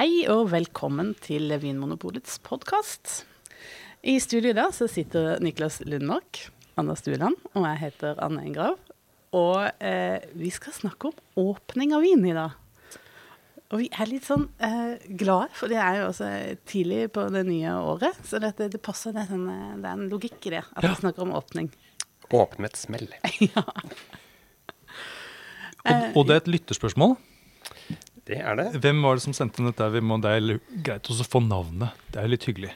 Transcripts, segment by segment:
Hei og velkommen til Vinmonopolets podkast. I studio i dag så sitter Niklas Lundmark, Anna Stueland, og jeg heter Anne Engrav. Og eh, vi skal snakke om åpning av vin i dag. Og vi er litt sånn eh, glade, for det er jo også tidlig på det nye året. Så det, det passer, det er, sånn, eh, det er en logikk i det, at Ja. vi snakker om åpning. Åpne med et smell. ja. Og, og det er et lytterspørsmål. Det er det. Hvem var det som sendte inn dette? Vi må, det er greit også å få navnet. Det er litt hyggelig.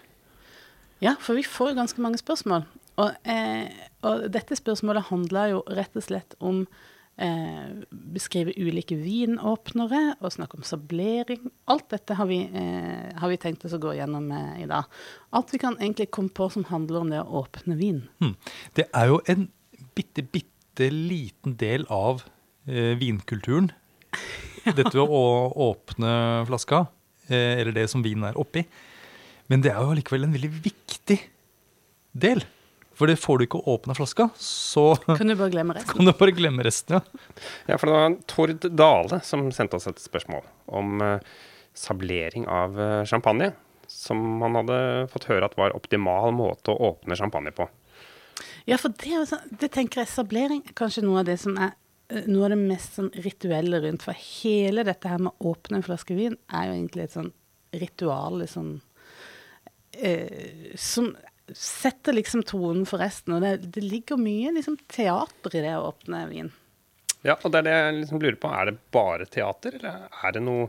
Ja, for vi får ganske mange spørsmål. Og, eh, og dette spørsmålet handler jo rett og slett om eh, beskrive ulike vinåpnere og snakke om sablering. Alt dette har vi, eh, har vi tenkt oss å gå gjennom eh, i dag. Alt vi kan egentlig komme på som handler om det å åpne vin. Hmm. Det er jo en bitte, bitte liten del av eh, vinkulturen. Dette ved å åpne flaska, eh, eller det som vinen er oppi. Men det er jo allikevel en veldig viktig del. For det får du ikke åpna flaska, så Kan du bare glemme resten? kan du bare glemme resten. Ja. Ja, for det var Tord Dale som sendte oss et spørsmål om eh, sablering av eh, champagne. Som man hadde fått høre at var optimal måte å åpne champagne på. Ja, for det, sånn, det tenker jeg sablering er kanskje noe av det som er noe av det mest sånn rituelle rundt. For hele dette her med å åpne en flaske vin er jo egentlig et sånn ritual liksom, eh, som setter liksom tonen for resten. Og det, det ligger mye liksom, teater i det å åpne vin. Ja, og det er det jeg liksom lurer på. Er det bare teater, eller er det noe,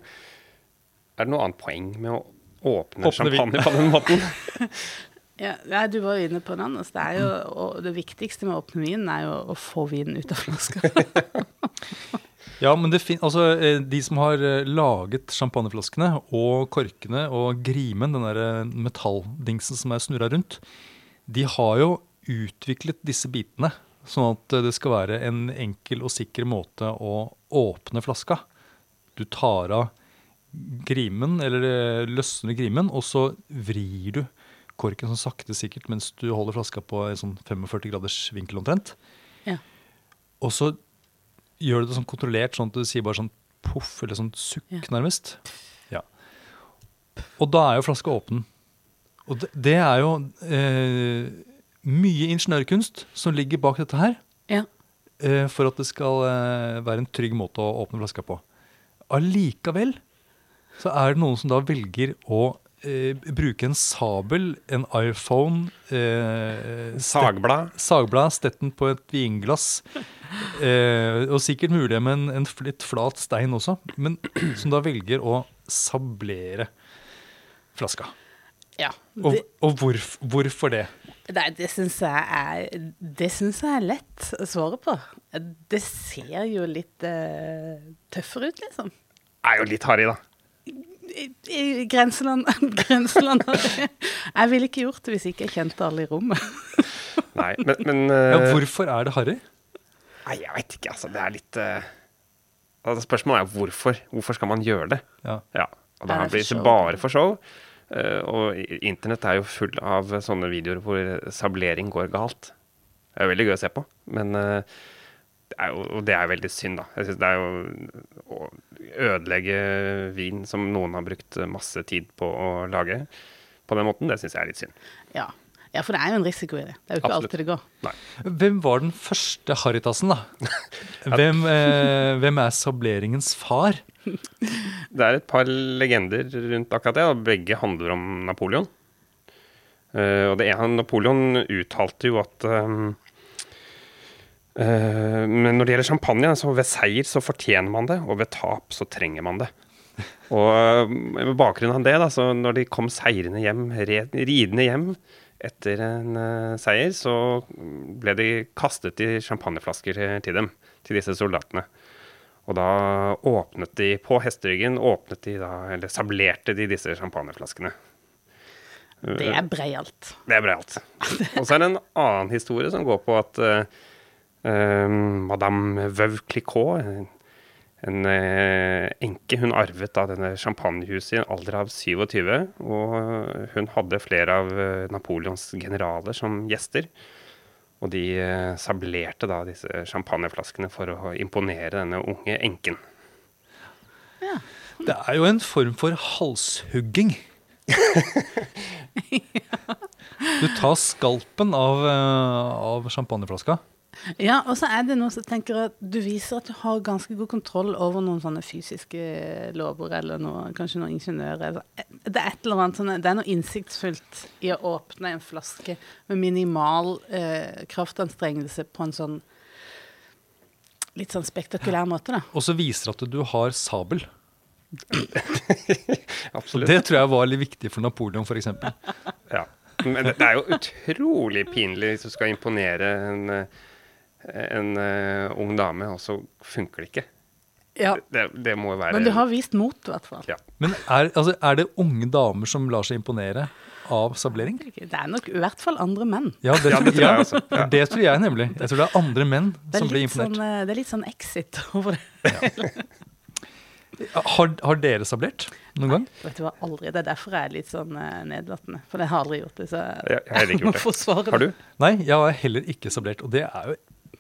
er det noe annet poeng med å åpne, Åpne champagne på den måten? Ja, du var jo inne på en annen. Det, jo, det viktigste med å åpne vinen er jo å få vinen ut av flaska. Ja, men altså, eh, de som har eh, laget champagneflaskene og korkene og grimen, den der eh, metalldingsen som er snurra rundt, de har jo utviklet disse bitene sånn at det skal være en enkel og sikker måte å åpne flaska. Du tar av grimen, eller løsner grimen, og så vrir du korken sånn sakte sikkert mens du holder flaska på en sånn 45 graders vinkel omtrent. Ja. Og så gjør du det sånn kontrollert, sånn at du sier bare sånn poff, eller sånn sukk Ja. nærmest. Ja. Og da er jo flaska åpen. Og det, det er jo eh, mye ingeniørkunst som ligger bak dette her, Ja. eh, for at det skal eh, være en trygg måte å åpne flaska på. Allikevel så er det noen som da velger å eh, bruke en sabel, en iPhone eh, Sagblad. sagblad, stetten på et vinglass. Eh, og sikkert mulig med en, en litt flat stein også, men som da velger å sablere flaska. ja. Og, Det, og hvorf, hvorfor det? Nei, det syns jeg er jeg er lett å svare på. Det ser jo litt uh, tøffere ut, liksom. Er jo litt harry, da. I, i grenseland, grenseland. Jeg ville ikke gjort det hvis ikke jeg kjente alle i rommet. Nei, men, men Ja, eh, hvorfor er det harry? Nei, jeg veit ikke, altså. Det er litt uh, altså, Spørsmålet er hvorfor. Hvorfor skal man gjøre det? Ja. Ja. Og det Er blir show? bare for show. Uh, og internett er jo full av sånne videoer hvor sablering går galt. Det er jo veldig gøy å se på, men eh, det er jo, og det er veldig synd, da. Jeg synes det er jo å ødelegge vin som noen har brukt masse tid på å lage på den måten, det syns jeg er litt synd. Ja. ja, for det er jo en risiko i det. Det er jo ikke Absolutt. alltid det går. Nei. Hvem var den første harrytassen, da? Hvem, eh, hvem er sableringens far? Det er et par legender rundt akkurat det, og begge handler om Napoleon. Uh, og det ene, Napoleon uttalte jo at eh, Men når det gjelder champagne, så ved seier så fortjener man det, og ved tap så trenger man det. Og eh, med bakgrunn av det, da, så når de kom seirende hjem, ridende hjem etter en eh, seier, så ble de kastet i champagneflasker eh, til dem, til disse soldatene. Og da åpnet de på hesteryggen, åpnet de da, eller sablerte de disse champagneflaskene. Det er breialt. Det er breialt. Og så er det en annen historie som går på at eh, eh, madame Veuve Clicquot, en- en eh, enke, hun arvet da denne champagnehuset i en alder av 27. Og hun hadde flere av eh, Napoleons generaler som gjester. Og de eh, sablerte da disse champagneflaskene for å imponere denne unge enken. Ja. Det er jo en form for halshugging. Du tar skalpen av, av champagneflaska. Ja, og så er det noe som tenker at du viser at du har ganske god kontroll over noen sånne fysiske lover, eller noe, kanskje noen ingeniører. Det er et eller annet sånn, det er noe innsiktsfullt i å åpne en flaske med minimal eh, kraftanstrengelse på en sånn litt sånn spektakulær måte, da. Og så viser det at du har sabel. Absolutt. Det tror jeg var litt viktig for Napoleon, f.eks. Ja. Men det, det er jo utrolig pinlig hvis du skal imponere en, eh, en uh, ung dame, og så funker det ikke. Ja. Det, det må jo være Men du har vist mot, i hvert fall. ja. Men er, altså, er det unge damer som lar seg imponere av sablering? Det er nok i hvert fall andre menn. Ja, det, Ja, det tror jeg også. ja, det tror jeg nemlig. Jeg tror det er andre menn er som blir imponert. sånn, imponert. eh, det er litt sånn exit over det. Har, har dere sablert noen gang? Vet du hva, aldri. Det er derfor jeg er litt sånn eh, nedlatende. For jeg har aldri gjort det. Så Jeg, jeg har ikke gjort det. Har du? Nei, jeg har heller ikke sablert. Og det er jo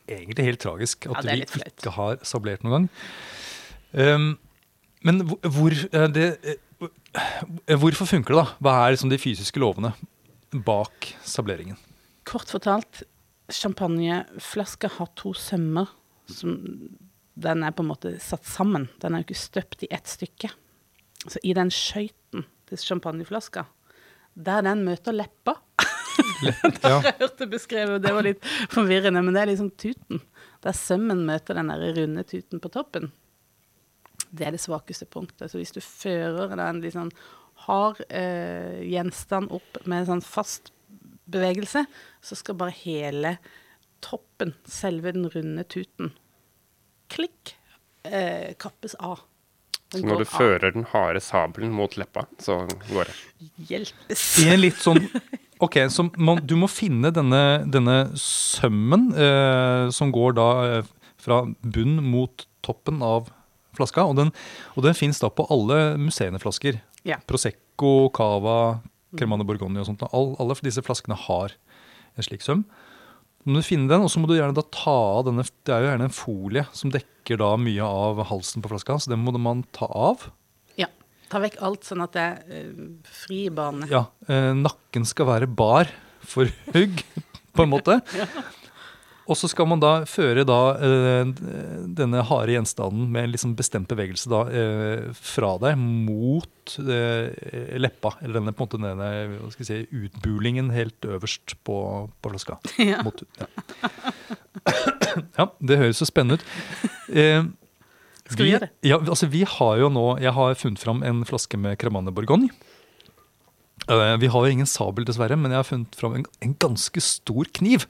egentlig helt tragisk at er vi ikke har sablert noen gang. Um, men hvor, eh, det, eh, hvorfor funker det, da? Hva er liksom de fysiske lovene bak sableringen? Kort fortalt, champagneflaska har to sømmer som Den er på en måte satt sammen. Den er jo ikke støpt i ett stykke. Så i den skøyten til champagneflaska, der den møter leppa Ja. Jeg hørte beskrevet, det var litt forvirrende, men det er liksom tuten. Der sømmen møter den der runde tuten på toppen. Det er det svakeste punktet. Så hvis du fører en litt sånn hard eh, gjenstand opp med en sånn fast bevegelse, så skal bare hele toppen, selve den runde tuten, klikk, eh, kappes av. Den Så når du fører den harde sabelen mot leppa, så går det. Hjelpes. I en litt sånn Ok, så man, du må finne denne, denne sømmen eh, som går da eh, fra bunn mot toppen av flaska. Og den, og den fins da på alle museene-flasker. Ja. Prosecco, Cava, Cremane Borgogni og sånt. All, alle disse flaskene har en slik søm. Må du finne den, og så må du gjerne da ta av denne Det er jo gjerne en folie som dekker da mye av halsen på flaska, så den må man ta av. Ta vekk alt sånn at det er uh, fri bane. Ja, Uh, nakken skal være bar for hugg, på en måte. Og så skal man da føre da eh, denne harde gjenstanden med en liksom bestemt bevegelse da fra deg mot leppa, eller denne på en måte denne si, utbulingen helt øverst på, på flaska. Ja. Mot, ja. ja, det høres så spennende ut. Skal vi gjøre det? Ja, altså vi har jo nå Jeg har funnet fram en flaske med Cremane Bourgogne. Eh, vi har jo ingen sabel, dessverre, men jeg har funnet fram en, en ganske stor kniv.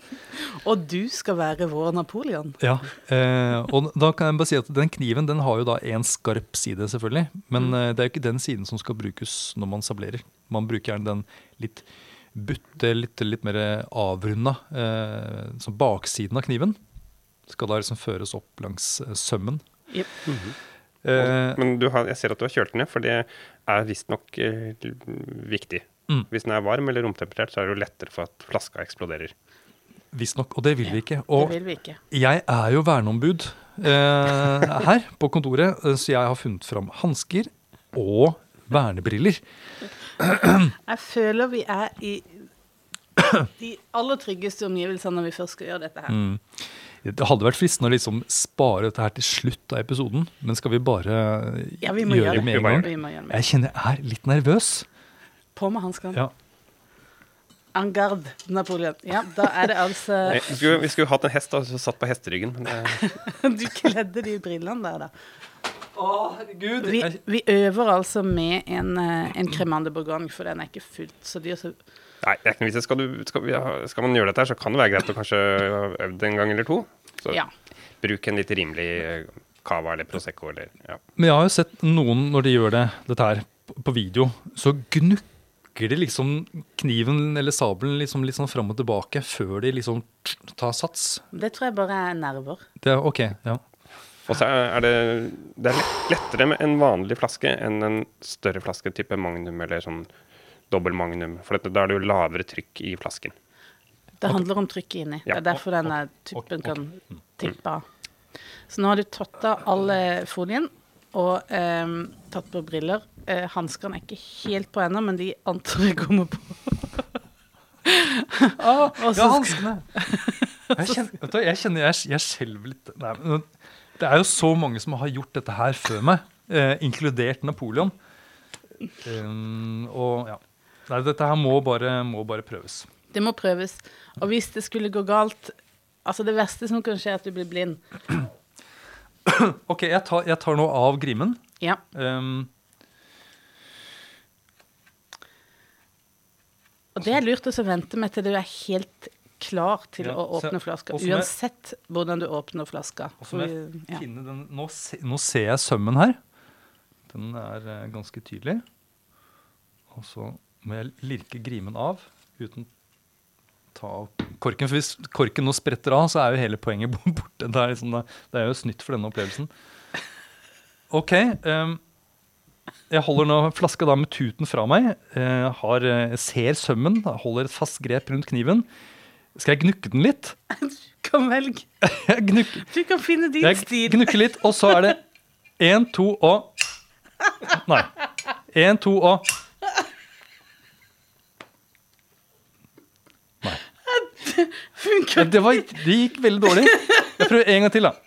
Og du skal være vår Napoleon. Ja, eh, og da kan jeg bare si at Den kniven den har jo da én skarp side, selvfølgelig. Men eh, det er jo ikke den siden som skal brukes når man sablerer. Man bruker gjerne den litt butte, litt, litt mer avrunda. Eh, som baksiden av kniven skal da liksom føres opp langs eh, Mm -hmm. uh, Men du har, jeg ser at du har kjølt den ned, for det er visstnok uh, viktig. Mm. Hvis den er varm eller romtemperert, så er det jo lettere for at flaska eksploderer. Visstnok, og det vil vi ikke. Det Og vil vi ikke. jeg er jo verneombud eh, her på kontoret, eh, så jeg har funnet fram hansker og vernebriller. Jeg føler vi er i de aller tryggeste omgivelsene når vi først skal gjøre dette her. Mm. Det hadde vært fristende å liksom spare dette her til slutt av episoden, men skal vi bare Ja, vi gjøre gjøre det med en gang? Jeg kjenner jeg er litt nervøs. På med hanskene. Ja. En garde, Napoleon. Ja, da er det altså Nei, Vi skulle, vi skulle hatt en hest som satt på hesteryggen, men det, Du kledde de brillene der, da. Å, herregud. Vi, vi øver altså med en, eh, en cremande Bourgogne, for den er ikke fullt så dyr. Så Nei, det er ikke noe vits. Skal, du- skal, vi skal man gjøre dette, så kan det være greit å kanskje øve en gang eller to. Så ja. bruk en litt rimelig eh, cava eller prosecco eller ja. Men jeg har jo sett noen når de gjør det, dette her på- på video, så gnukker de liksom kniven eller sabelen liksom litt sånn fram og tilbake før de liksom tar sats. Det tror jeg bare er nerver. Det er ok, ja. Og så er det, det er lettere med en vanlig flaske enn en større flaske type magnum eller sånn dobbel magnum. For dette, da er det jo lavere trykk i flasken. Det handler om trykket inni. Ja. Det er derfor denne typen tuppen kan tippe av. Så nå har du tatt av alle folien, og eh, tatt på briller. Eh, Hanskene er ikke helt på ennå, men de antar jeg kommer på. Ah, ja, hanskene. Jeg kjenner, du, jeg, kjenner jeg, jeg skjelver litt Nei, men Det er jo så mange som har gjort dette her før meg, eh, inkludert Napoleon. Um, og ja. Nei, dette her må bare, må bare prøves. Det må prøves. Og hvis det skulle gå galt Altså, det verste som kan skje, er at du blir blind. OK, jeg tar, jeg tar nå av grimen. Ja. Um, Og det er lurt å vente med til du er helt klar til Ja, å åpne flaska. Uansett hvordan du åpner flaska. ja. den nå, se, nå ser jeg sømmen her. Den er eh, ganske tydelig. Og så må jeg lirke grimen av uten ta av korken. For hvis korken nå spretter av, så er jo hele poenget borte. Det er, liksom, det er jo snytt for denne opplevelsen. OK. Um, jeg holder nå flaska da med tuten fra meg. Uh, har, eh, ser sømmen, holder et fast grep rundt kniven. Skal jeg gnukke den litt? Du kan velge. Gnukker, Du kan finne din jeg stil. gnukker litt, og så er det én, to og Nei. Én, to og Funker. Ja, det, var, det gikk veldig dårlig. Jeg prøver en gang til, da.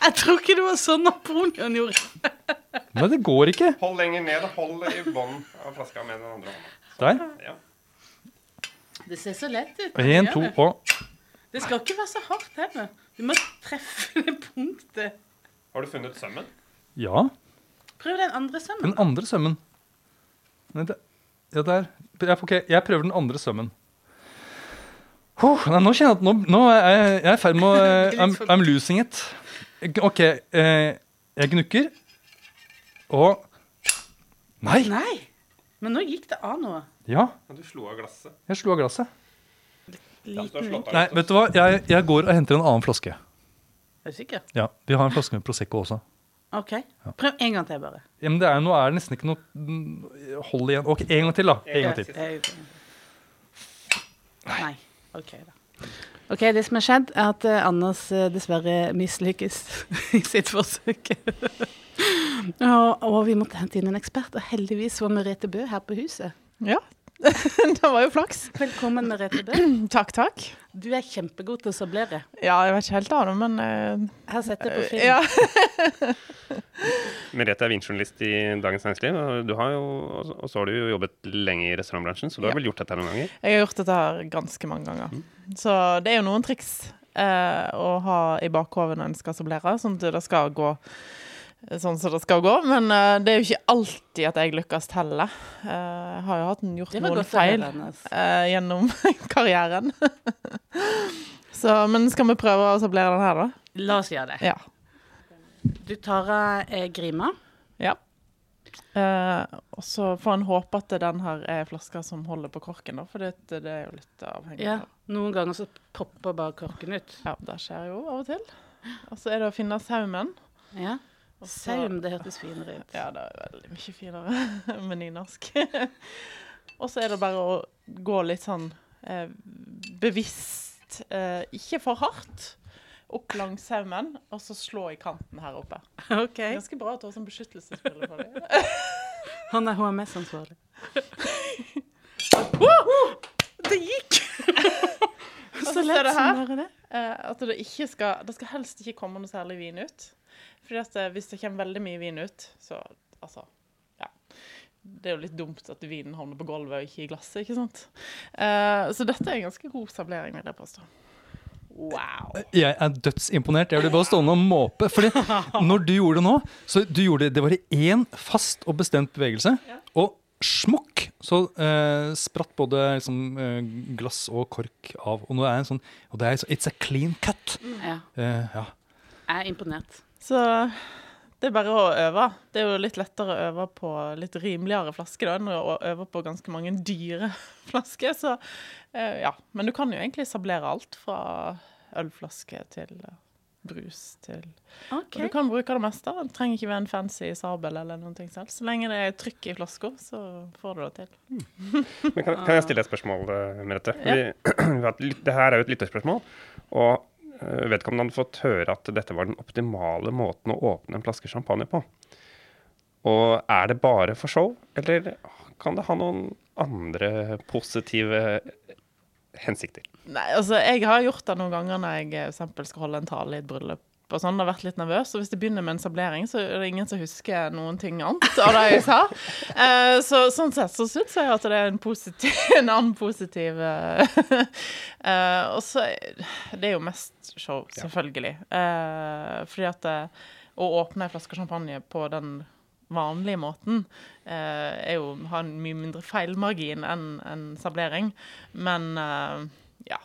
Jeg tror ikke det var sånn Napoleon gjorde. Nei, det går ikke. Hold lenger ned. og Hold i bånn av flaska med den andre hånda. Der. Ja. Det ser så lett ut. Det to og Det skal ikke være så hardt heller. Du må treffe det punktet. Har du funnet sømmen? Ja. Prøv den andre sømmen. Den andre sømmen. Nei, det, ja, der. Ja, ok, jeg prøver den andre sømmen. Oh, nei, nå kjenner jeg at nå, nå er jeg, jeg er i ferd med å eh, I'm, I'm losing it. OK. Eh, jeg gnukker. Og Nei! Nei. Men nå gikk det av noe. Ja, du slo av glasset. jeg slo av glasset. Ja, av Nei, vet du hva? Jeg, jeg går og henter en annen flaske. Er du sikker? Ja, Vi har en flaske med Prosecco også. OK. Prøv en gang til, bare. Ja, men det er, nå er det nesten ikke noe hold igjen. Ok, En gang til, da. En gang til. Nei. OK, da. Ok, Det som har skjedd, er at eh, Anders eh, dessverre mislykkes i sitt forsøk. og, og vi måtte hente inn en ekspert, og heldigvis var Merete Bø her på huset. Ja, det var jo flaks. Velkommen, Merete Bø. Takk, takk. Du er kjempegod til å sablere. Ja, jeg vet ikke helt av det, men uh, Her setter jeg på film. Ja. Merete er vinjournalist i Dagens Næringsliv, og, du har jo, og så har du jo jobbet lenge i restaurantbransjen, så du har Ja. vel gjort dette noen ganger? Jeg har gjort dette her ganske mange ganger. Så det er jo noen triks uh, å ha i bakhodet når en skal sablere, sånn at det skal gå sånn som det skal gå. Men uh, det er jo ikke alltid at jeg lykkes heller. Uh, jeg har jo hatt gjort noen feil uh, gjennom karrieren. Så, men skal vi prøve å sablere den her, da? La oss gjøre det. Ja. Du tar av grima. Ja. Og så får en håpe at den her er flaska som holder på korken, da, for det, det er jo litt avhengig Ja, noen ganger så popper bare korken ut. Ja, det skjer jo av og til. Og så er det å finne saumen. Ja. Saum, det hørtes finere ut. Ja, det er veldig mye finere med nynorsk. og så er det bare å gå litt sånn eh, bevisst, eh, ikke for hardt, opp langs saumen, og så slå i kanten her oppe. Okay. Ganske bra at du har sånn beskyttelsesbriller på deg. Han er HMS-ansvarlig. det gikk! Så lett som her. bare det. Eh, at det ikke skal Det skal helst ikke komme noe særlig vin ut. Fordi at eh, hvis det kommer veldig mye vin ut, så altså Ja. Det er jo litt dumt at vinen havner på gulvet og ikke i glasset, ikke sant. Uh, så dette er en ganske god sablering, vil jeg påstå. Wow. Jeg er dødsimponert. Jeg ble bare stående og måpe. Fordi når du gjorde det nå, så du gjorde det, det var i én fast og bestemt bevegelse. Og smokk, så eh, spratt både liksom, eh, glass og kork av. Og nå er det en sånn Og det er It's a clean cut. Ja. Eh, ja. Jeg er imponert. Så det er bare å øve. Det er jo litt lettere å øve på litt rimeligere flasker da, enn å øve på ganske mange dyre flasker. Så eh, ja. Men du kan jo egentlig sablere alt fra ølflaske til eh, brus til okay. Og du kan bruke det meste. Det trenger ikke være en fancy sabel eller noen ting selv. Så lenge det er trykk i flaska, så får du det til. Men kan, kan jeg stille et spørsmål, eh, Merete? Ja. Vi, det her er jo et lytterspørsmål. Og vedkommende hadde fått høre at dette var den optimale måten å åpne en flaske champagne på. Og er det bare for show, eller kan det ha noen andre positive hensikter? Nei, altså, jeg har gjort det noen ganger når jeg for eksempel skal holde en tale i et bryllup. Og sånn, har vært litt nervøs, og Hvis det begynner med en sablering, så er det ingen som husker noen ting annet av det jeg sa. Eh, så Sånn sett så syns jeg at det er en, positiv, en annen positiv eh, eh, Og så Det er jo mest show, selvfølgelig. Eh, fordi at eh, å åpne ei flaske champagne på den vanlige måten eh, er jo har en mye mindre feilmargin enn en sablering. Men ja.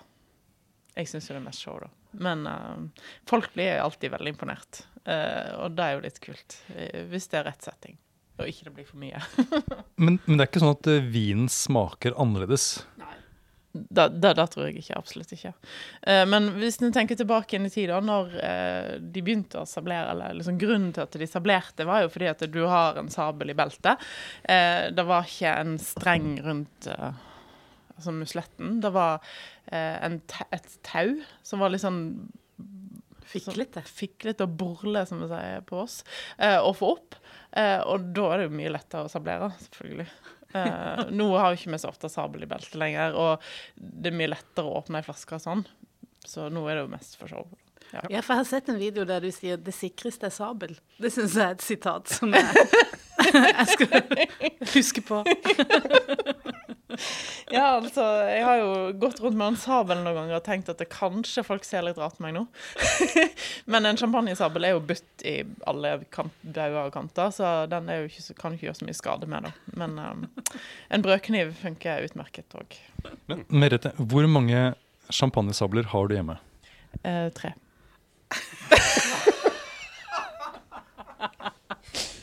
Jeg syns jo det er mest show, da. Men uh, folk blir alltid veldig imponert. uh, og det er jo litt kult. eh, hvis det er rett setting. Og ikke det blir for mye. Men, men det er ikke sånn at vinen smaker annerledes. Det, det, det tror jeg ikke. Absolutt ikke. Eh, men hvis du tenker tilbake inn i tid, da, når eh, de begynte å sablere, eller liksom grunnen til at de sablerte, var jo fordi at du har en sabel i beltet. Eh, det var ikke en streng rundt eh, altså musletten. Det var eh, en et tau som var litt sånn Fiklete. Fiklete og borle, som vi sier på oss, eh, å få opp. Eh, og da er det jo mye lettere å sablere, selvfølgelig. Eh, nå har vi ikke vi så ofte sabel i beltet lenger, og det er mye lettere å åpne ei flaske sånn. Så nå er det jo mest for show. Ja. Ja, for jeg har sett en video der du sier 'det sikreste er sabel'. Det syns jeg er et sitat som jeg, jeg skal huske på. ja, altså, jeg har jo gått rundt med en sabel noen ganger og tenkt at det kanskje folk ser litt rart på meg nå. Men en champagnesabel er jo budt i alle bauger og kanter, så den er jo ikke, kan ikke gjøre så mye skade med. da. Men um, en brødkniv funker utmerket òg. Men Merete, hvor mange champagnesabler har du hjemme? Eh, tre.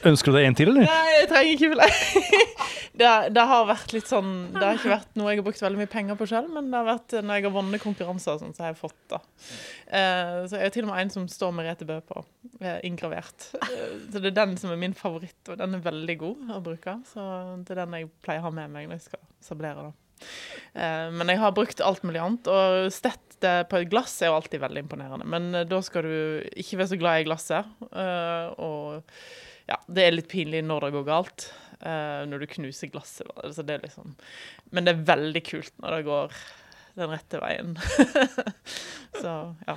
Ønsker du deg en til, eller? Nei, jeg trenger ikke flere. det, det har vært litt sånn Det har ikke vært noe jeg har brukt veldig mye penger på sjøl, men det har vært når jeg har vunnet konkurranser, sånn, så har jeg fått det. Uh, så jeg har til og med en som står Merete Bø på, eh, inngravert. Uh, så det er den som er min favoritt, og den er veldig god å bruke. Så det er den jeg pleier å ha med meg når jeg skal sablere. da. Men jeg har brukt alt mulig annet, og stett på et glass er jo alltid veldig imponerende. Men da skal du ikke være så glad i glasset. og ja, det er litt pinlig når det går galt. Uh, når du knuser glasset. Altså, det er liksom. Men det er veldig kult når det går den rette veien. Så ja.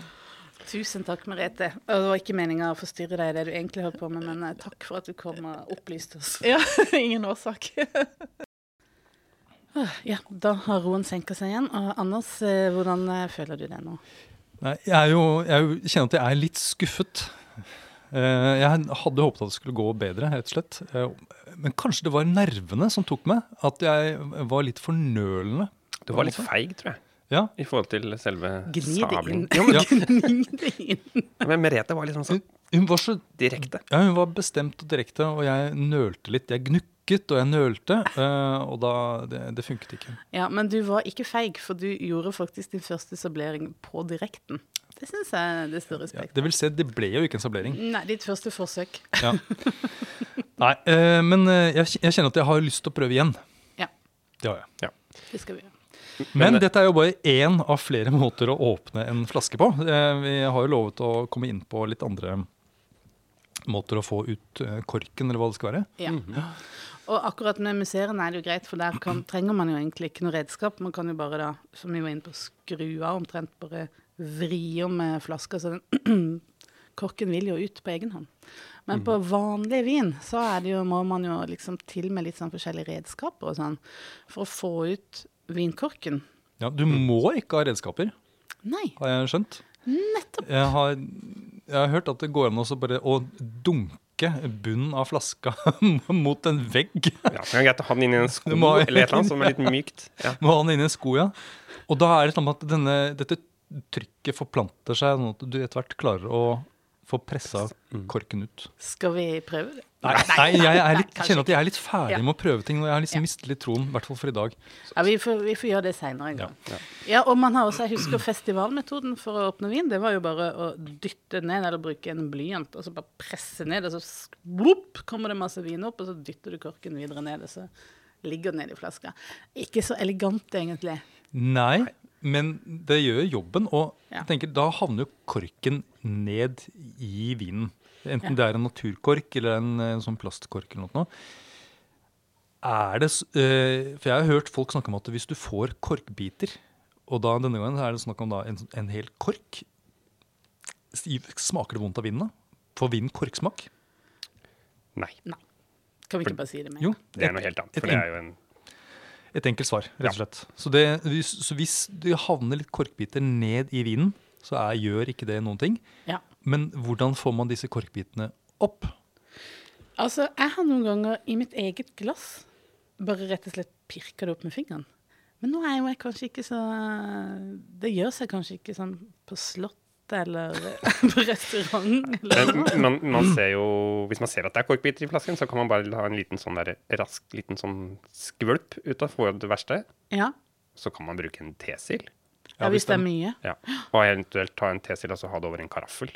Tusen takk, Merete. Og Det var ikke meninga å forstyrre deg i det du egentlig holdt på med, men eh, takk for at du kom og opplyste oss. ja ingen årsak. Ja, da har roen senka seg igjen. Og Anders, eh, hvordan føler du det nå? Nei, jeg, er jo, jeg er jo- kjenner at jeg er litt skuffet. Eh, jeg hadde håpet at det skulle gå bedre, rett og slett. Eh, men kanskje det var nervene som tok meg. At jeg var litt fornølende. Du var litt feig, tror jeg, Ja, i forhold til selve Gni det inn. sabelen. Men, Gni det inn. men Merete var liksom sånn hun var så direkte. Ja, hun var bestemt og direkte, og jeg nølte litt. Jeg gnukket og jeg nølte, eh, og da Det, det funket ikke. Ja, men du var ikke feig, for du gjorde faktisk din første sablering på direkten. Det syns jeg det står Ja, respekt det vil si, det ble jo ikke en sablering. Nei, ditt første forsøk. Ja. Nei, eh, men eh, jeg, jeg kjenner at jeg har lyst til å prøve igjen. Ja. Det har jeg. Det skal vi gjøre. Men Men- dette er jo bare én av flere måter å åpne en flaske på. Eh, Vi har jo lovet å komme inn på litt andre måter å få ut eh, korken, eller hva det skal være. Ja. Og akkurat med museene er det jo greit, for der kan, trenger man jo egentlig ikke noe redskap. Man kan jo bare da, som vi var inne på, skru av omtrent, bare vri om flasker flaska, så den korken vil jo ut på egen hånd. Men på vanlig vin så er det jo, må man jo liksom til med litt sånn forskjellige redskaper og sånn, for å få ut vinkorken. Ja, du må ikke ha redskaper, Nei, har jeg skjønt. nettopp. Jeg har, jeg har hørt at det går an også bare å dunke bunnen av flaska mot en vegg. Ja, så greit å ha den inn i en sko må- eller et eller annet som er litt mykt. Ja. Må ha den inni en sko, ja. Og da er det sånn at denne, dette trykket forplanter seg, sånn at du etter hvert klarer å få pressa korken ut. Skal vi prøve det? Nei, nei jeg er litt, kjenner at jeg er litt ferdig Ja. med å prøve ting. Og jeg har liksom Ja. mistet litt troen, i hvert fall for i dag. Ja, vi får, vi får gjøre det seinere en Ja, gang. Ja, og man har også, jeg husker festivalmetoden for å åpne vin. Det var jo bare å dytte ned, eller bruke en blyant, og så bare presse ned, og så blup, kommer det masse vin opp, og så dytter du korken videre ned, og så ligger den ned i flaska. Ikke så elegant, egentlig. Nei, Men det gjør jobben, og Ja. jeg tenker, da havner jo korken ned i vinen. Enten Ja. det er en naturkork eller en, en sånn plastkork eller noe. Er det, eh, for jeg har hørt folk snakke om at hvis du får korkbiter, og da denne gangen er det snakk om da en, en hel kork, smaker det vondt av vinen da? Får vinen korksmak? Nei. Nei. Kan vi ikke bare si det med? Jo, Det er noe helt annet. For det er jo en Et enkelt svar, rett og slett. Så, det, hvis, så hvis det havner litt korkbiter ned i vinen, så er, gjør ikke det noen ting. Ja. Men hvordan får man disse korkbitene opp? Altså, jeg har noen ganger i mitt eget glass bare rett og slett pirka det opp med fingeren. Men nå er jo jeg kanskje ikke så Det gjør seg kanskje ikke sånn på slott eller på restaurant. Eller Men man, man ser jo, hvis man ser at det er korkbiter i flasken, så kan man bare ha en liten sånn der, rask liten sånn skvulp ut av få det verste. Ja, Så kan man bruke en tesil. ja, hvis det er mye. Ja. Og eventuelt ta en tesil og så ha det over en karaffel.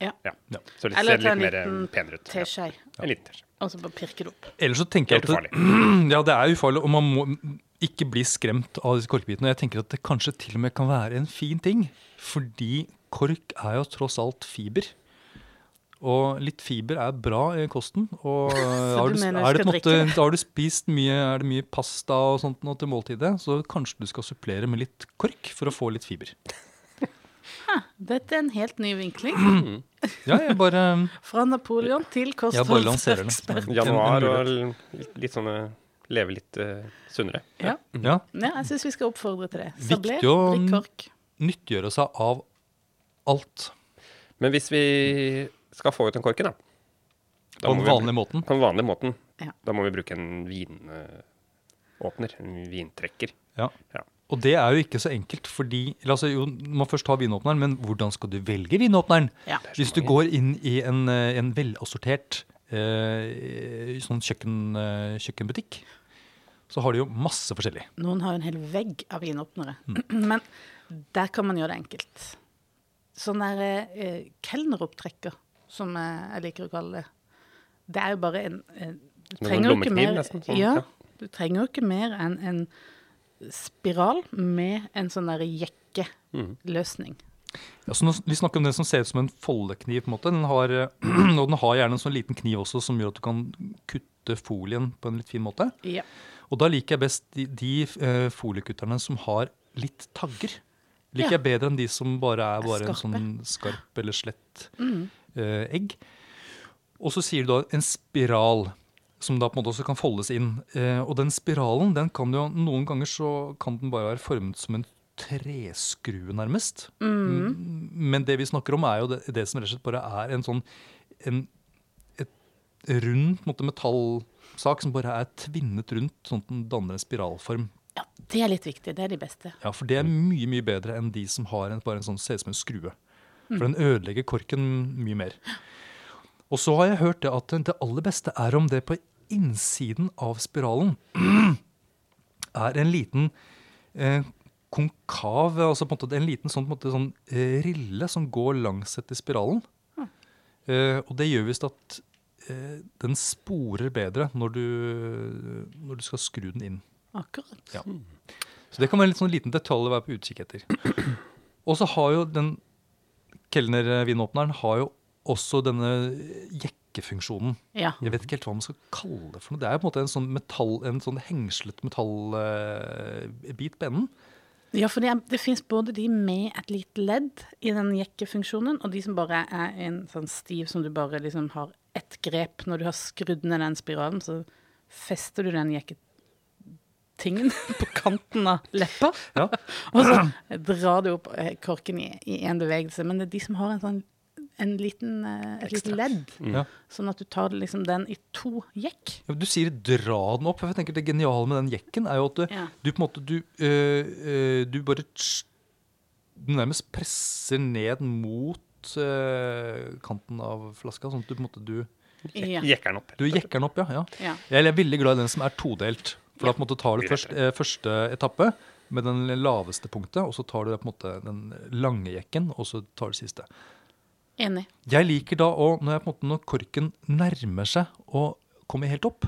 Ja. Ja. Ja. Så det Eller ser litt en mer liten penere ut. Ja. Teskje, En liten teskje. og så bare pirke det opp. Ellers så tenker jeg at det, ja, det er ufarlig, og man må ikke bli skremt av disse korkbitene. Jeg tenker at det kanskje til og med kan være en fin ting, fordi kork er jo tross alt fiber. Og litt fiber er bra i kosten. Og har, du du, er måte, har du spist mye, er det mye pasta og sånt nå til måltidet, så kanskje du skal supplere med litt kork for å få litt fiber. Dette er en helt ny vinkling. Ja, jeg bare Fra Napoleon til kostholdsekspert. Januar og litt sånne Leve litt uh, sunnere. Ja. ja, ja, jeg syns vi skal oppfordre til det. Viktig Sabler, å- nyttiggjøre seg av alt Men hvis vi skal få ut den korken, da, da på må den vi- vanlige måten. På den vanlige måten. Ja. Da må vi bruke en vinåpner. En vintrekker. Ja. Ja. Og det er jo ikke så enkelt, fordi la oss jo, du må først ha vinåpneren, men hvordan skal du velge vinåpneren? Ja. Hvis du går inn i en, eh, en velassortert eh, sånn kjøkken, eh, kjøkkenbutikk, så har de jo masse forskjellig. Noen har jo en hel vegg av vinåpnere. Mm. Men der kan man gjøre det enkelt. Sånn der eh, kelneropptrekker, som eh, jeg liker å kalle det. Det er jo bare en eh, Du trenger jo ikke mer nesten, sånn, ja, ja. du trenger jo ikke mer enn en spiral med en sånn der jekkeløsning. Ja, så vi snakker om den som ser ut som en foldekniv. på en måte. Den har, og den har gjerne en sånn liten kniv også som gjør at du kan kutte folien på en litt fin måte. Ja. Og da liker jeg best de, de eh, foliekutterne som har litt tagger. Liker jeg bedre enn de som bare er bare en sånn skarp eller slett Mm. eh, egg. Og så sier du da en spiral, som da på en måte også kan foldes inn. Eh, og den spiralen, den kan jo noen ganger så kan den bare være formet som en treskrue, nærmest. Mm. Men det vi snakker om, er jo det, det som rett og slett bare er en sånn en, et rund metallsak som bare er tvinnet rundt, sånn at den danner en spiralform. Ja, det er litt viktig. Det er de beste. Ja, For det er mye mye bedre enn de som har en, bare en sånn, ser ut som en skrue. For den ødelegger korken mye mer. Og så har jeg hørt det at det aller beste er om det på innsiden av spiralen er en liten eh, konkav, altså på en måte en liten sånn, på en måte, sånn eh, rille som går langs etter spiralen. Eh, og det gjør visst at eh, den sporer bedre når du, når du skal skru den inn. Akkurat. Ja. Så det kan være en sånn liten detalj å være på utkikk etter. Og så har jo den kelnervinåpneren har jo også denne jekkefunksjonen. Ja. Jeg vet ikke helt hva man skal kalle det for noe. Det er jo på en måte en sånn, metall, en sånn hengslet metallbit på enden. Ja, for det, er- det fins både de med et lite ledd i den jekkefunksjonen, og de som bare er en sånn stiv som du bare liksom har ett grep. Når du har skrudd ned den spiralen, så fester du den jekketingen på kanten av leppa. Ja. Og så drar du opp eh, korken i én bevegelse. Men det er de som har en sånn en liten, eh, et lite ledd, Ja. sånn at du tar liksom den i to jekk. Ja, Du sier dra den opp. for jeg tenker Det geniale med den jekken er jo at du, Ja. du på en måte du, øh, du bare du nærmest presser ned mot øh, kanten av flaska. Sånn at du på en måte du, Ja. Jekker den opp. du jekker den opp, ja. ja. ja. Jeg er veldig glad i den som er todelt. For da på en måte tar du først eh, første etappe med den laveste punktet, og så tar du på en måte den lange jekken, og så tar du siste. Enig. Jeg liker da òg, når, når korken nærmer seg og kommer helt opp,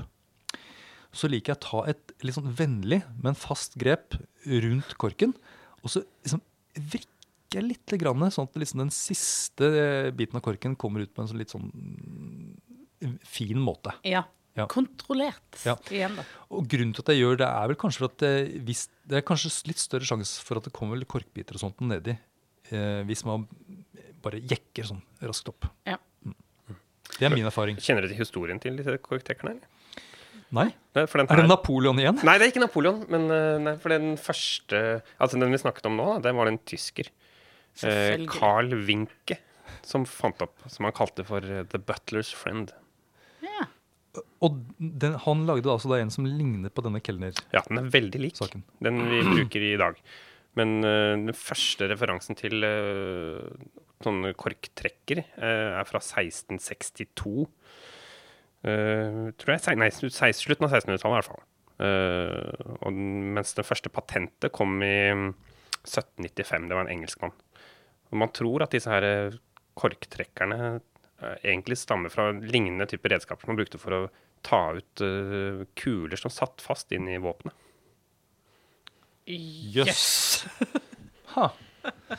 så liker jeg å ta et litt sånn vennlig, men fast grep rundt korken. Og så liksom jeg litt, grann, sånn at liksom den siste eh, biten av korken kommer ut på en sånn litt sånn mm, fin måte. Ja. Ja. Kontrollert Ja. igjen, da. Og grunnen til at jeg gjør det, er vel kanskje for at det, hvis, det er kanskje litt større sjanse for at det kommer korkbiter og sånt nedi eh, hvis man bare jekker sånn raskt opp. Ja. Mm. Det er min erfaring. Kjenner du til historien til disse korktrekkerne? Nei? Nei, for den Er det Napoleon igjen? Nei, det er ikke Napoleon. Men eh, nei, for den første Altså den vi snakket om nå, det var en tysker. Eh, Carl Winke som fant opp, som han kalte for eh, The Butler's Friend. Og den, han lagde altså da en som ligner på denne kelner Ja, den er veldig lik den vi bruker i dag. Men uh, den første referansen til uh, sånne korktrekker uh, er fra 1662. Eh, tror jeg. Nei, slutten av 1600-tallet i hvert fall. Og mens det første patentet kom i mm, 1795. Det var en engelskmann. Og man tror at disse her korktrekkerne egentlig stammer fra lignende typer redskaper som man brukte for å ta ut uh, kuler som satt fast inn i våpenet. Jøss! Ha. Det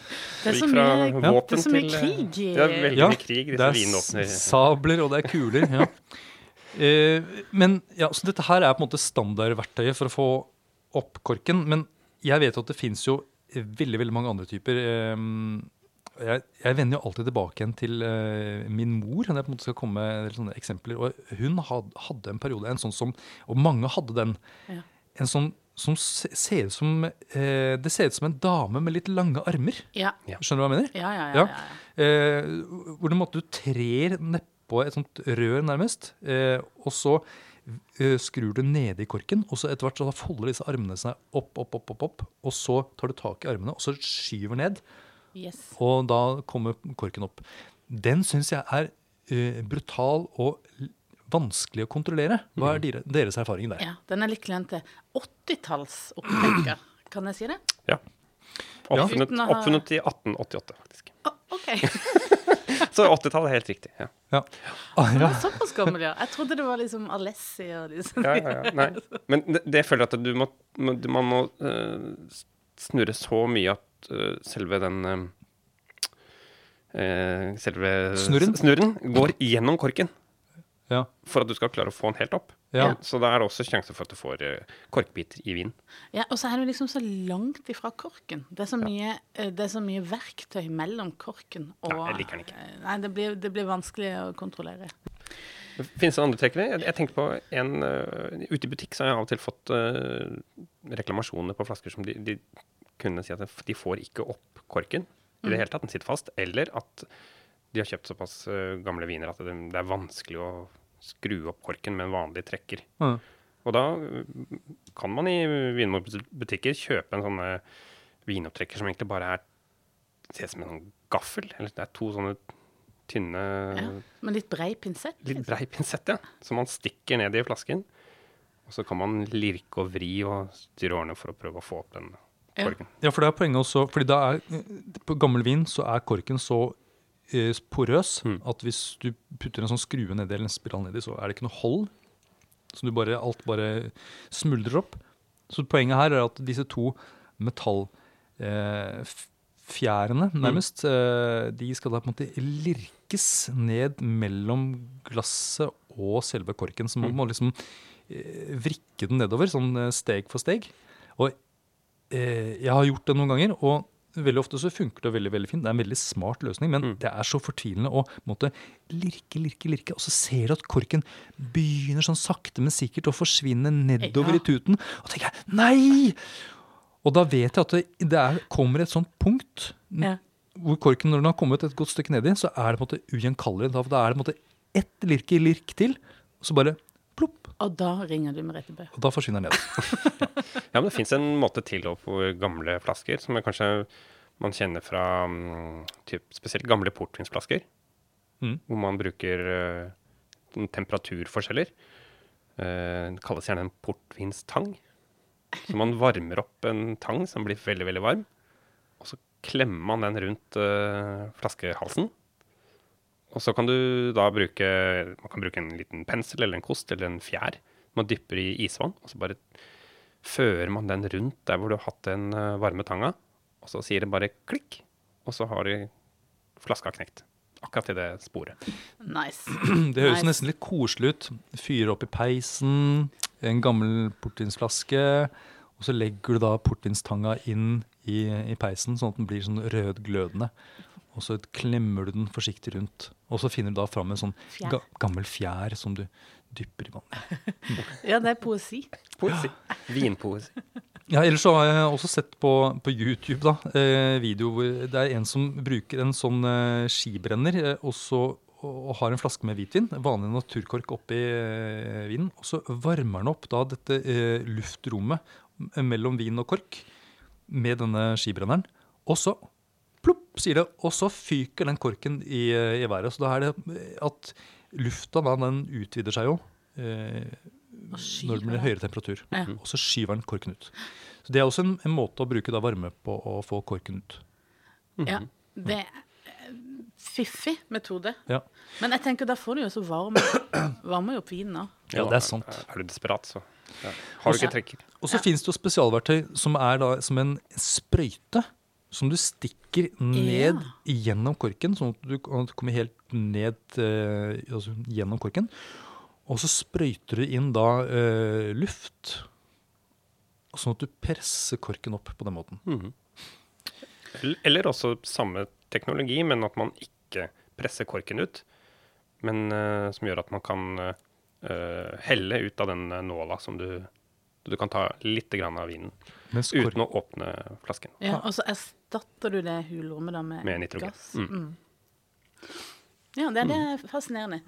er Det så mye, ja. det er så mye til, eh, krig i Ja, veldig Ja, mye krig. Det er vinåpner. sabler, og det er kuler. Ja. Uh, men ja, så dette her er på en måte standardverktøyet for å få opp korken. Men jeg vet jo at det fins jo veldig veldig mange andre typer. Eh, jeg, jeg vender jo alltid tilbake igjen til uh, min mor når jeg på en måte skal komme med sånne eksempler. Og hun had, hadde en periode, en sånn som Og mange hadde den. Ja. En sånn som ser ut som eh, Det ser ut som en dame med litt lange armer. Ja. Skjønner du hva jeg mener? Ja, ja, ja. Ja. Eh, hvor du, måtte, du trer nedpå et sånt rør, nærmest. Eh, og så eh, skrur du nede i korken, og så etter hvert så folder disse armene seg opp, opp, opp, opp, opp. Og så tar du tak i armene, og så skyver ned. Yes. Og da kommer korken opp. Den syns jeg er uh, brutal og vanskelig å kontrollere. Hva er dere, deres erfaring der? Ja, den er litt klønete. til 80-tallsopptrekker. Kan jeg si det? Ja. Oppfunnet, ha- oppfunnet i 1888, faktisk. Ah, OK. Så 80-tallet er helt riktig. Ja. Ja. Ah, ja. såpass gammel, ja. Jeg trodde det var liksom Alessi og disse. Ja, ja, ja. Nei. Men det, det føler jeg at du må, må, man må uh, snurre så mye at eh, selve den eh, eh, Selve Snurren? snurren går gjennom korken Ja. for at du skal klare å få den helt opp. Ja. Så da er det også sjanse for at du får korkbiter i vinen. Ja, og så er det liksom så langt ifra korken. Det er så mye, det er så mye verktøy mellom korken og Nei, jeg liker den ikke. Nei, det blir, det blir vanskelig å kontrollere. Finnes det andre trekkere? Jeg, jeg tenker på en uh, Ute i butikk så har jeg av og til fått uh, reklamasjoner på flasker som de, de kunne si at de får ikke opp korken i det hele tatt. Den sitter fast. Eller at de har kjøpt såpass eh, gamle viner at det, er vanskelig å skru opp korken med en vanlig trekker. Mm. Og da eh, kan man i vinmonopolbutikker kjøpe en sånn vinopptrekker som egentlig bare er ser ut som en sånn gaffel. Eller det er to sånne tynne Ja. Med litt brei pinsett. Litt liksom. brei pinsett, ja. Som man stikker ned i flasken. Og så kan man lirke og vri og styre årene for å prøve å få opp den. Korken. Ja, for det er poenget også. fordi da er, På gammel vin så er korken så eh, porøs Mm. at hvis du putter en sånn skrue nedi eller en spiral nedi, så er det ikke noe hold. Så du bare, alt bare smuldrer opp. Så poenget her er at disse to metallfjærene, nærmest, eh, de skal da på en måte lirkes ned mellom glasset og selve korken. Så man må liksom eh, vrikke den nedover, sånn eh, steg for steg. Og eh, jeg har gjort det noen ganger, og veldig ofte så funker det veldig veldig fint. Det er en veldig smart løsning, men Mm. det er så fortvilende å måtte lirke, lirke, lirke, og så ser du at korken begynner sånn sakte, men sikkert å forsvinne nedover Ja. i tuten. Og tenker jeg nei! Og da vet jeg at det, det er, kommer et sånt punkt Ja. hvor korken, når den har kommet et godt stykke nedi, så er det på en måte ugjenkallelig. Da, da er det på en måte ett lirke lirk til, og så bare plopp, Og da ringer du Merete Bø. og da forsvinner den ned. Ja, men det fins en måte til å få gamle flasker, som er kanskje man kjenner fra mm, typ, spesielt gamle portvinsflasker. Mm. Hvor man bruker sånn temperaturforskjeller. Uh, det kalles gjerne en portvinstang. Så man varmer opp en tang som blir veldig, veldig varm. Og så klemmer man den rundt uh, flaskehalsen. Og så kan du da bruke Man kan bruke en liten pensel eller en kost eller en fjær. Man dypper i isvann, og så bare fører man den rundt der hvor du har hatt den eh, varme tanga. og så sier det bare klikk, og så har du flaska knekt. Akkurat i det sporet. Nice. Det høres Nice. nesten litt koselig ut. Fyre opp i peisen, en gammel portvinsflaske, og så legger du da portvinstanga inn i, i peisen, sånn at den blir sånn rødglødende. Og så klemmer du den forsiktig rundt. Og så finner du da fram en sånn Fjær. ga, gammel fjær som du dypper i vann. Ja, det er poesi. Poesi. Vinpoesi. Ja, ellers så har jeg også sett på, på YouTube da, eh, video hvor det er en som bruker en sånn eh, skibrenner eh, og, så, og, og har en flaske med hvitvin, vanlig naturkork oppi eh, vinen, og så varmer han opp da dette eh, luftrommet mellom vin og kork med denne skibrenneren, og så sier det, og så fyker den korken i, i været. Så da er det at lufta da, den utvider seg jo eh, når det blir høyere temperatur. Ja. Og så skyver den korken ut. Så Det er også en, en måte å bruke da varme på å få korken ut. Ja, det er fiffig metode. Ja. Men jeg tenker da får du jo så varm varmer jo opp vinen òg. Ja, det er sant. Er du desperat, så ja. har du ikke trekker. Og så finnes det jo spesialverktøy som er da som en sprøyte. Som du stikker ned gjennom korken, sånn at du kommer helt ned eh, altså gjennom korken. Og så sprøyter du inn da eh, luft, sånn at du presser korken opp på den måten. Eller- Eller også samme teknologi, men at man ikke presser korken ut. Men eh, som gjør at man kan eh, helle ut av den eh, nåla som du Du kan ta litt grann av vinen Mens uten å åpne flasken. Ja, og så erstatter du det hulrommet da med, Med nitrogen. gass. Mm. Mm. Ja, det, det er fascinerende.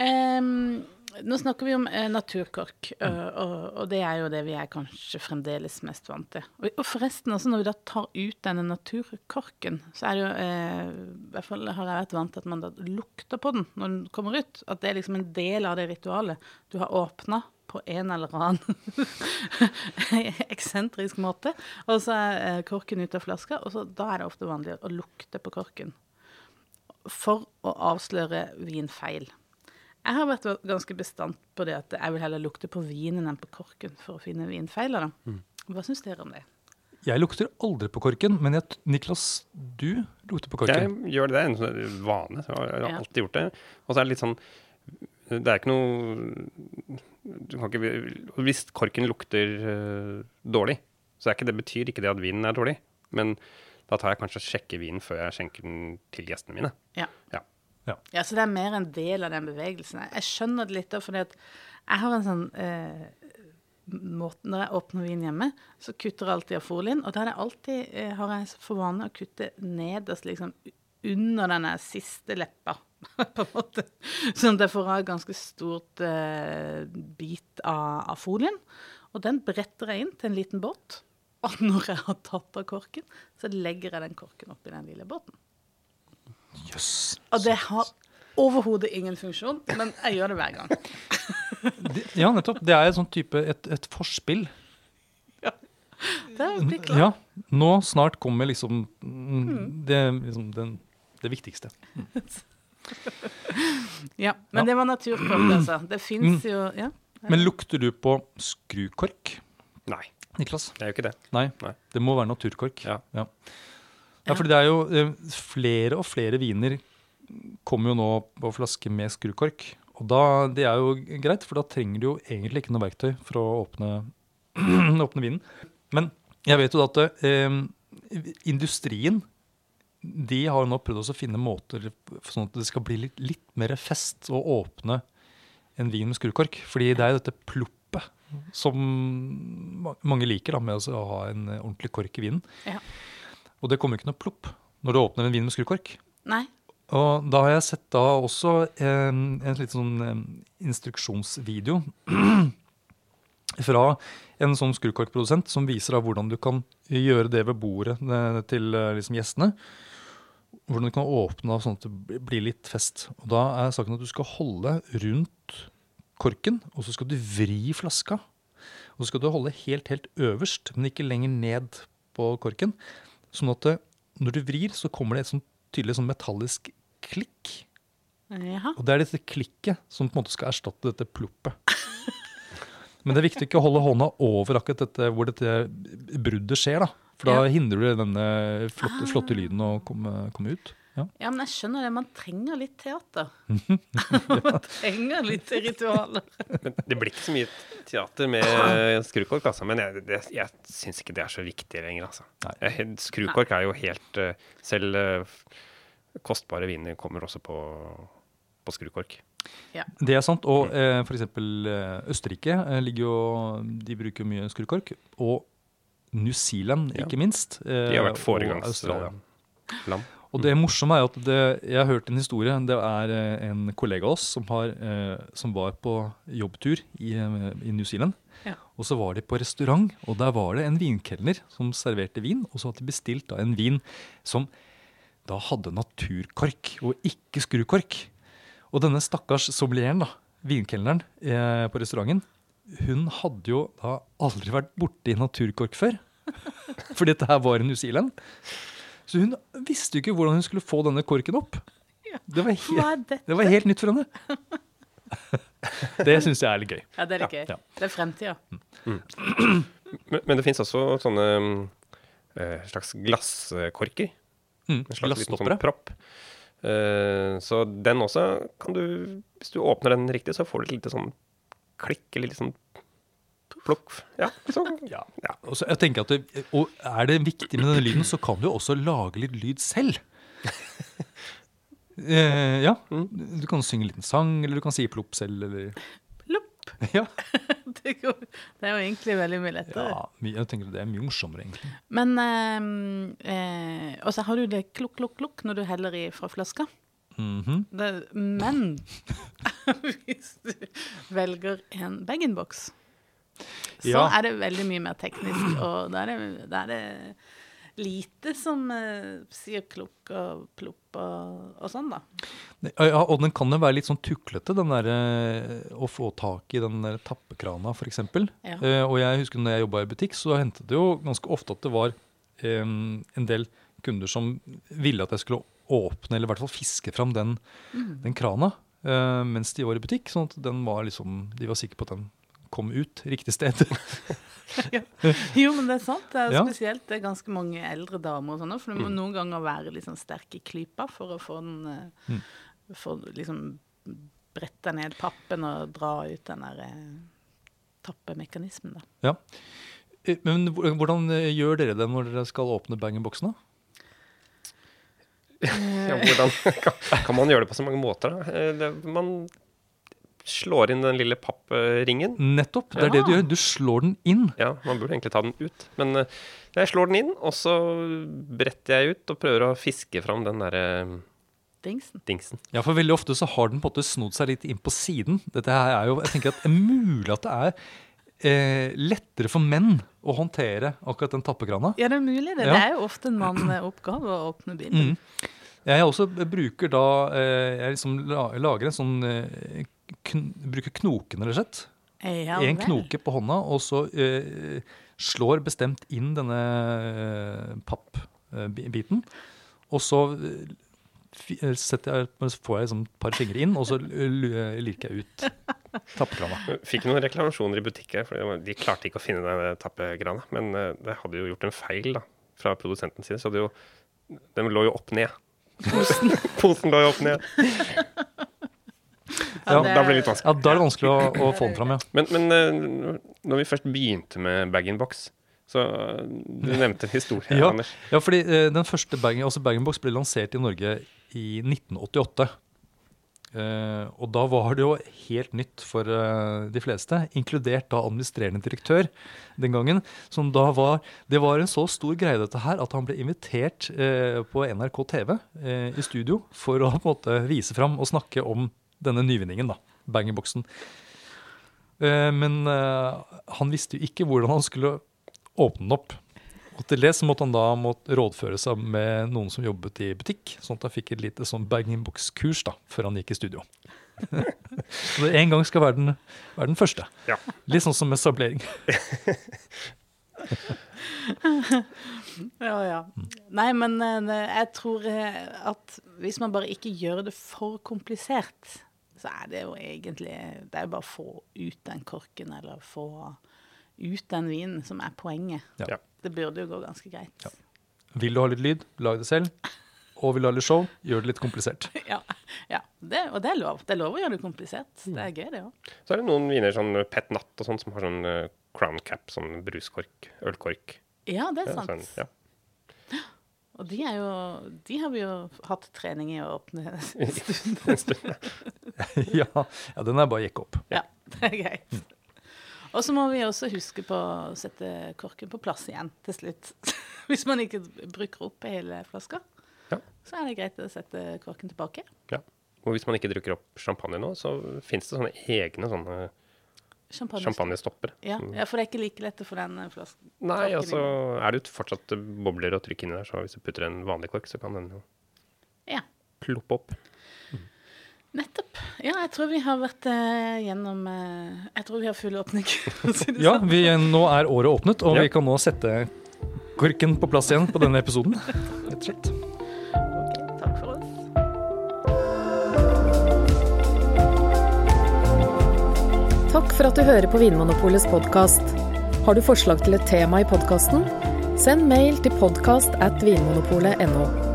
Um, nå snakker vi om eh, naturkork, Mm. og, og det er jo det vi er kanskje fremdeles mest vant til. Og, og forresten, også når vi da tar ut denne naturkorken, så er det jo eh, I hvert fall har jeg vært vant til at man da lukter på den når den kommer ut. At det er liksom en del av det ritualet. Du har åpna på en eller annen eksentrisk måte, og så er eh, korken ute av flaska, og så, da er det ofte vanlig å lukte på korken for å avsløre vinfeil. Jeg har vært ganske bestandt på det at jeg vil heller lukte på vinen enn på korken for å finne vinfeiler. Da. Hva syns dere om det? Jeg lukter aldri på korken, men jeg, Niklas, du lukter på korken. Jeg gjør det, det er en sånn vane. så Jeg har alltid gjort det. Og så er det litt sånn Det er ikke noe du kan ikke, Hvis korken lukter øh, dårlig, så er ikke det, betyr ikke det at vinen er dårlig. Men da tar jeg kanskje og sjekker vinen før jeg skjenker den til gjestene mine. Ja. Ja. Ja, Så det er mer en del av den bevegelsen. Jeg skjønner det litt, fordi at jeg har en sånn eh, måte Når jeg åpner vin hjemme, så kutter jeg alltid av folien. Og da er det alltid, eh, har jeg for vane å kutte nederst, liksom under denne siste leppa. på en måte. Sånn jeg får av ganske stort eh, bit av, av folien. Og den bretter jeg inn til en liten båt. Og når jeg har tatt av korken, så legger jeg den korken oppi den lille båten. Yes. Og det har overhodet ingen funksjon, men jeg gjør det hver gang. Det- Ja, nettopp. Det er et sånn type et, et forspill. Det er jo klart. Ja, nå snart kommer liksom mm, det, liksom den, det viktigste. Ja, men Ja. det var naturkork, altså. Det fins jo ja. Men lukter du på skrukork, Nei, Niklas? det er jo ikke det. Nei, Nei. det må være naturkork. Ja. Ja, ja fordi det er jo eh, flere og flere viner kommer jo nå på flaske med skrukork. Og da, det er jo greit, for da trenger du jo egentlig ikke noe verktøy for å åpne, åpne vinen. Men jeg vet jo at eh, industrien de har nå prøvd også å finne måter sånn at det skal bli litt, litt mer fest å åpne en vin med skrukork. Fordi det er jo dette ploppet som mange liker da, med altså å ha en ordentlig kork i vinen. Ja. Og det kommer ikke noe plopp når du åpner en vin med skrukork. Nei. Og da har jeg sett da også en, en litt sånn instruksjonsvideo fra en sånn skrukorkprodusent som viser da hvordan du kan gjøre det ved bordet eh, til eh, liksom gjestene. Hvordan du kan åpne av sånn at det blir litt fest. Og da er saken at du skal holde rundt korken, og så skal du vri flaska. Og så skal du holde helt, helt øverst, men ikke lenger ned på korken. Sånn at det, når du vrir, så kommer det et sånn tydelig sånn metallisk klikk. Jaha. Og det er dette klikket som på en måte skal erstatte dette ploppet. Men det er viktig ikke å holde hånda over akkurat dette hvor dette bruddet skjer. da. For da Ja. hindrer du denne flotte, flotte lyden å komme, komme ut. Ja. Ja, men jeg skjønner det. Man trenger litt teater. man trenger litt ritualer. Men det blir ikke så mye teater med skrukork, altså. Men jeg, det, jeg syns ikke det er så viktig lenger, altså. Nei. Skrukork er jo helt eh, Selv eh, kostbare viner kommer også på, på skrukork. Det er sant. Og eh, f.eks. Eh, Østerrike ligger jo De bruker mye skrukork. Og New Zealand, Ja. ikke minst. Eh, De har vært og Australia. foregangsland. Og det morsomme er at det, jeg har hørt en historie. Det er eh, en kollega av oss som, har, eh, som var på jobbtur i, eh, i New Zealand. Ja. Og så var de på restaurant, og der var det en vinkelner som serverte vin. Og så hadde de bestilt da en vin som da hadde naturkork, og ikke skrukork. Og denne stakkars sommelieren, da, vinkelneren eh, på restauranten, hun hadde jo da aldri vært borti naturkork før. For dette her var i New Zealand. Så hun visste jo ikke hvordan hun skulle få denne korken opp. Det var, Hva he dette? det var helt nytt for henne. det syns jeg er litt gøy. Ja, det er litt gøy. Ja. Det er fremtida. Men, men det fins også sånne eh, slags glasskorker. Mm, En slags liten sånn propp. Uh, så den også kan du Hvis du åpner den riktig, så får du et lite sånn klikk, eller litt sånn plukk. Ja, sånn. Ja. ja. Og så jeg tenker at det, og er det viktig med denne lyden, så kan du jo også lage litt lyd selv. Eh, ja. Du kan synge en liten sang, eller du kan si plopp selv, eller Plopp. Ja. Det, går, det er jo egentlig veldig mye lettere. ja jeg tenker det er mye morsommere, egentlig. Men eh, eh, Og så har du det klukk, klukk, klukk når du heller i fra flaska. Mhm. Det, men hvis du velger en bag-in-box, så Ja. er det veldig mye mer teknisk, og da er det, er lite som uh, sier klukk og plopp og, og sånn, da. Ja, og den kan jo være litt sånn tuklete, den derre eh, å få tak i den der tappekrana f.eks. Ja. Uh, og jeg husker når jeg jobba i butikk, så hendte det jo ganske ofte at det var um, en del kunder som ville at jeg skulle åpne, eller i hvert fall fiske fram den, den krana uh, mens de var i butikk. Sånn at den var liksom, de var sikre på at den kom ut riktig sted. Jo, men det er sant. Det er Ja. spesielt det er ganske mange eldre damer og sånn, for du må noen ganger være sånn sterk i klypa for å få den eh, For liksom brette ned pappen og dra ut den der eh, tappemekanismen, da. ja. Eh, Men hvordan gjør dere det når dere skal åpne bang-in-boksen? da? Ja, hvordan kan, kan man gjøre det på så mange måter? Da? Det, man slår inn den lille pappringen. Nettopp. Det er det du gjør. Du slår den inn. Ja, man burde egentlig ta den ut. Men eh, jeg slår den inn, og så bretter jeg ut og prøver å fiske fram den derre Dingsen. dingsen. Ja, for veldig ofte så har den på en måte snodd seg litt inn på siden. Dette her er jo, jeg tenker at det er mulig at det er eh, lettere for menn å håndtere akkurat den tappekrana. Ja, det er mulig det. Ja. Det er jo ofte en manneoppgave å åpne bilen. Mm. Jeg også bruker da eh, Jeg liksom lager en sånn eh, kn, Bruker knoken, rett og slett. Ja, en vel. knoke på hånda, og så eh, slår bestemt inn denne eh, pappbiten. Og så eh, eh, jeg, får jeg liksom et par fingre inn, og så lirker jeg ut tappekrana. Fikk noen reklamasjoner i butikker, for de klarte ikke å finne den tappekrana. Men eh, det hadde jo gjort en feil da, fra produsentens side, så hadde jo, den lå jo opp ned. Posen, Posen lå jo opp ned. Ja, det- Da blir det litt vanskelig. Ja, da er det vanskelig å, å få den fram, ja. Men, men eh, når vi først begynte med bag-in-box, så eh, Du nevnte historien, Ja. Anders. Ja, fordi eh, den første bag, altså bag-in-box ble lansert i Norge i 1988. Uh, og da var det jo helt nytt for uh, de fleste, inkludert da administrerende direktør den gangen. Som da var Det var en så stor greie, dette her, at han ble invitert uh, på NRK TV i studio for å på en måte vise fram og snakke om denne nyvinningen, da. Bang-in-boksen. Eh, men eh, han visste jo ikke hvordan han skulle åpne den opp. Og til det så måtte han da måtte rådføre seg med noen som jobbet i butikk, sånn at han fikk et lite sånn bag-in-box-kurs da, før han gikk i studio. så det en gang skal være den, være den første. Ja. Litt sånn som med sablering. Ja, ja. Nei, men eh, jeg tror at hvis man bare ikke gjør det for komplisert, så er det jo egentlig Det er jo bare å få ut den korken, eller få ut den vinen, som er poenget. Ja. Ja. det burde jo gå ganske greit. Vil du ha litt lyd, lag det selv. Og vil du ha litt show, gjør det litt komplisert. Ja, ja. Det, og det er lov. Det er lov å gjøre det komplisert. Mm. Det er gøy, det òg. Så er det noen viner, sånn Pet Natt og sånn, som har sånn uh, crown cap, sånn bruskork, ølkork. Ja, det er sant. sånn, ja. Og de er jo De har vi jo hatt trening i å åpne. ja, ja, den er bare å jekke opp. Ja, det er greit. Og så må vi også huske på å sette korken på plass igjen til slutt. Hvis man ikke bruker opp hele flaska, Ja. så er det greit å sette korken tilbake. ja. Og hvis man ikke drukker opp champagne nå, så fins det sånne egne sånne Champagne. champagnestopper. Ja, ja, for det er ikke like lett å få den flasken. Nei, altså er det jo fortsatt bobler og trykk inni der, så hvis du putter en vanlig kork, så kan den jo Ja, ploppe opp. Nettopp. Ja, jeg tror vi har vært eh, gjennom eh, Jeg tror vi har full åpning. Ja, sånn. vi, nå er året åpnet, og Ja. vi kan nå sette korken på plass igjen på denne episoden. Rett og slett. Takk for at du hører på Vinmonopolets podkast. Har du forslag til et tema i podkasten? Send mail til podkast at vinmonopolet.no.